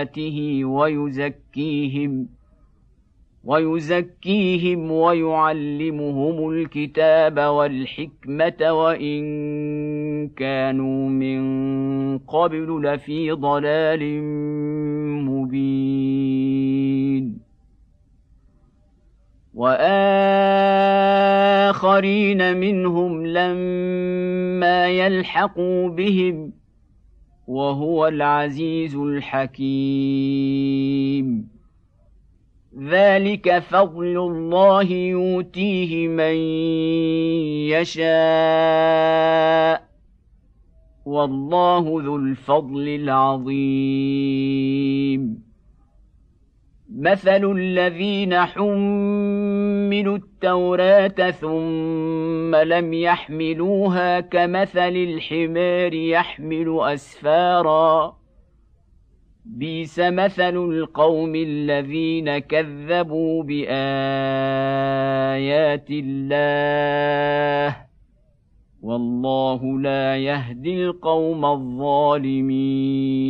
اياته ويزكيهم ويزكيهم ويعلمهم الكتاب والحكمه وان كانوا من قبل لفي ضلال مبين واخرين منهم لما يلحقوا بهم وهو العزيز الحكيم. ذلك فضل الله يؤتيه من يشاء والله ذو الفضل العظيم. مثل الذين حملوا التوراه ثم لم يحملوها كمثل الحمار يحمل اسفارا بيس مثل القوم الذين كذبوا بايات الله والله لا يهدي القوم الظالمين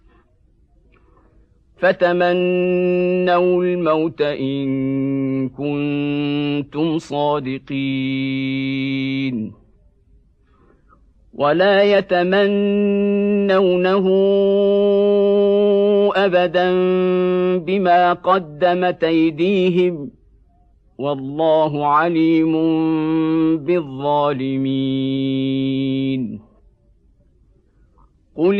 فتمنوا الموت إن كنتم صادقين. ولا يتمنونه أبدا بما قدمت أيديهم. والله عليم بالظالمين. قل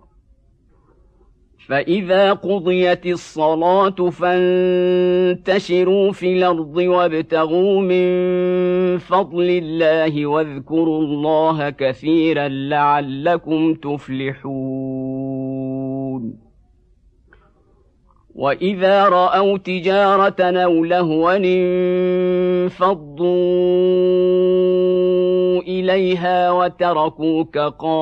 فإذا قضيت الصلاة فانتشروا في الأرض وابتغوا من فضل الله واذكروا الله كثيرا لعلكم تفلحون. وإذا رأوا تجارة أو لهوا انفضوا إليها وتركوك قائما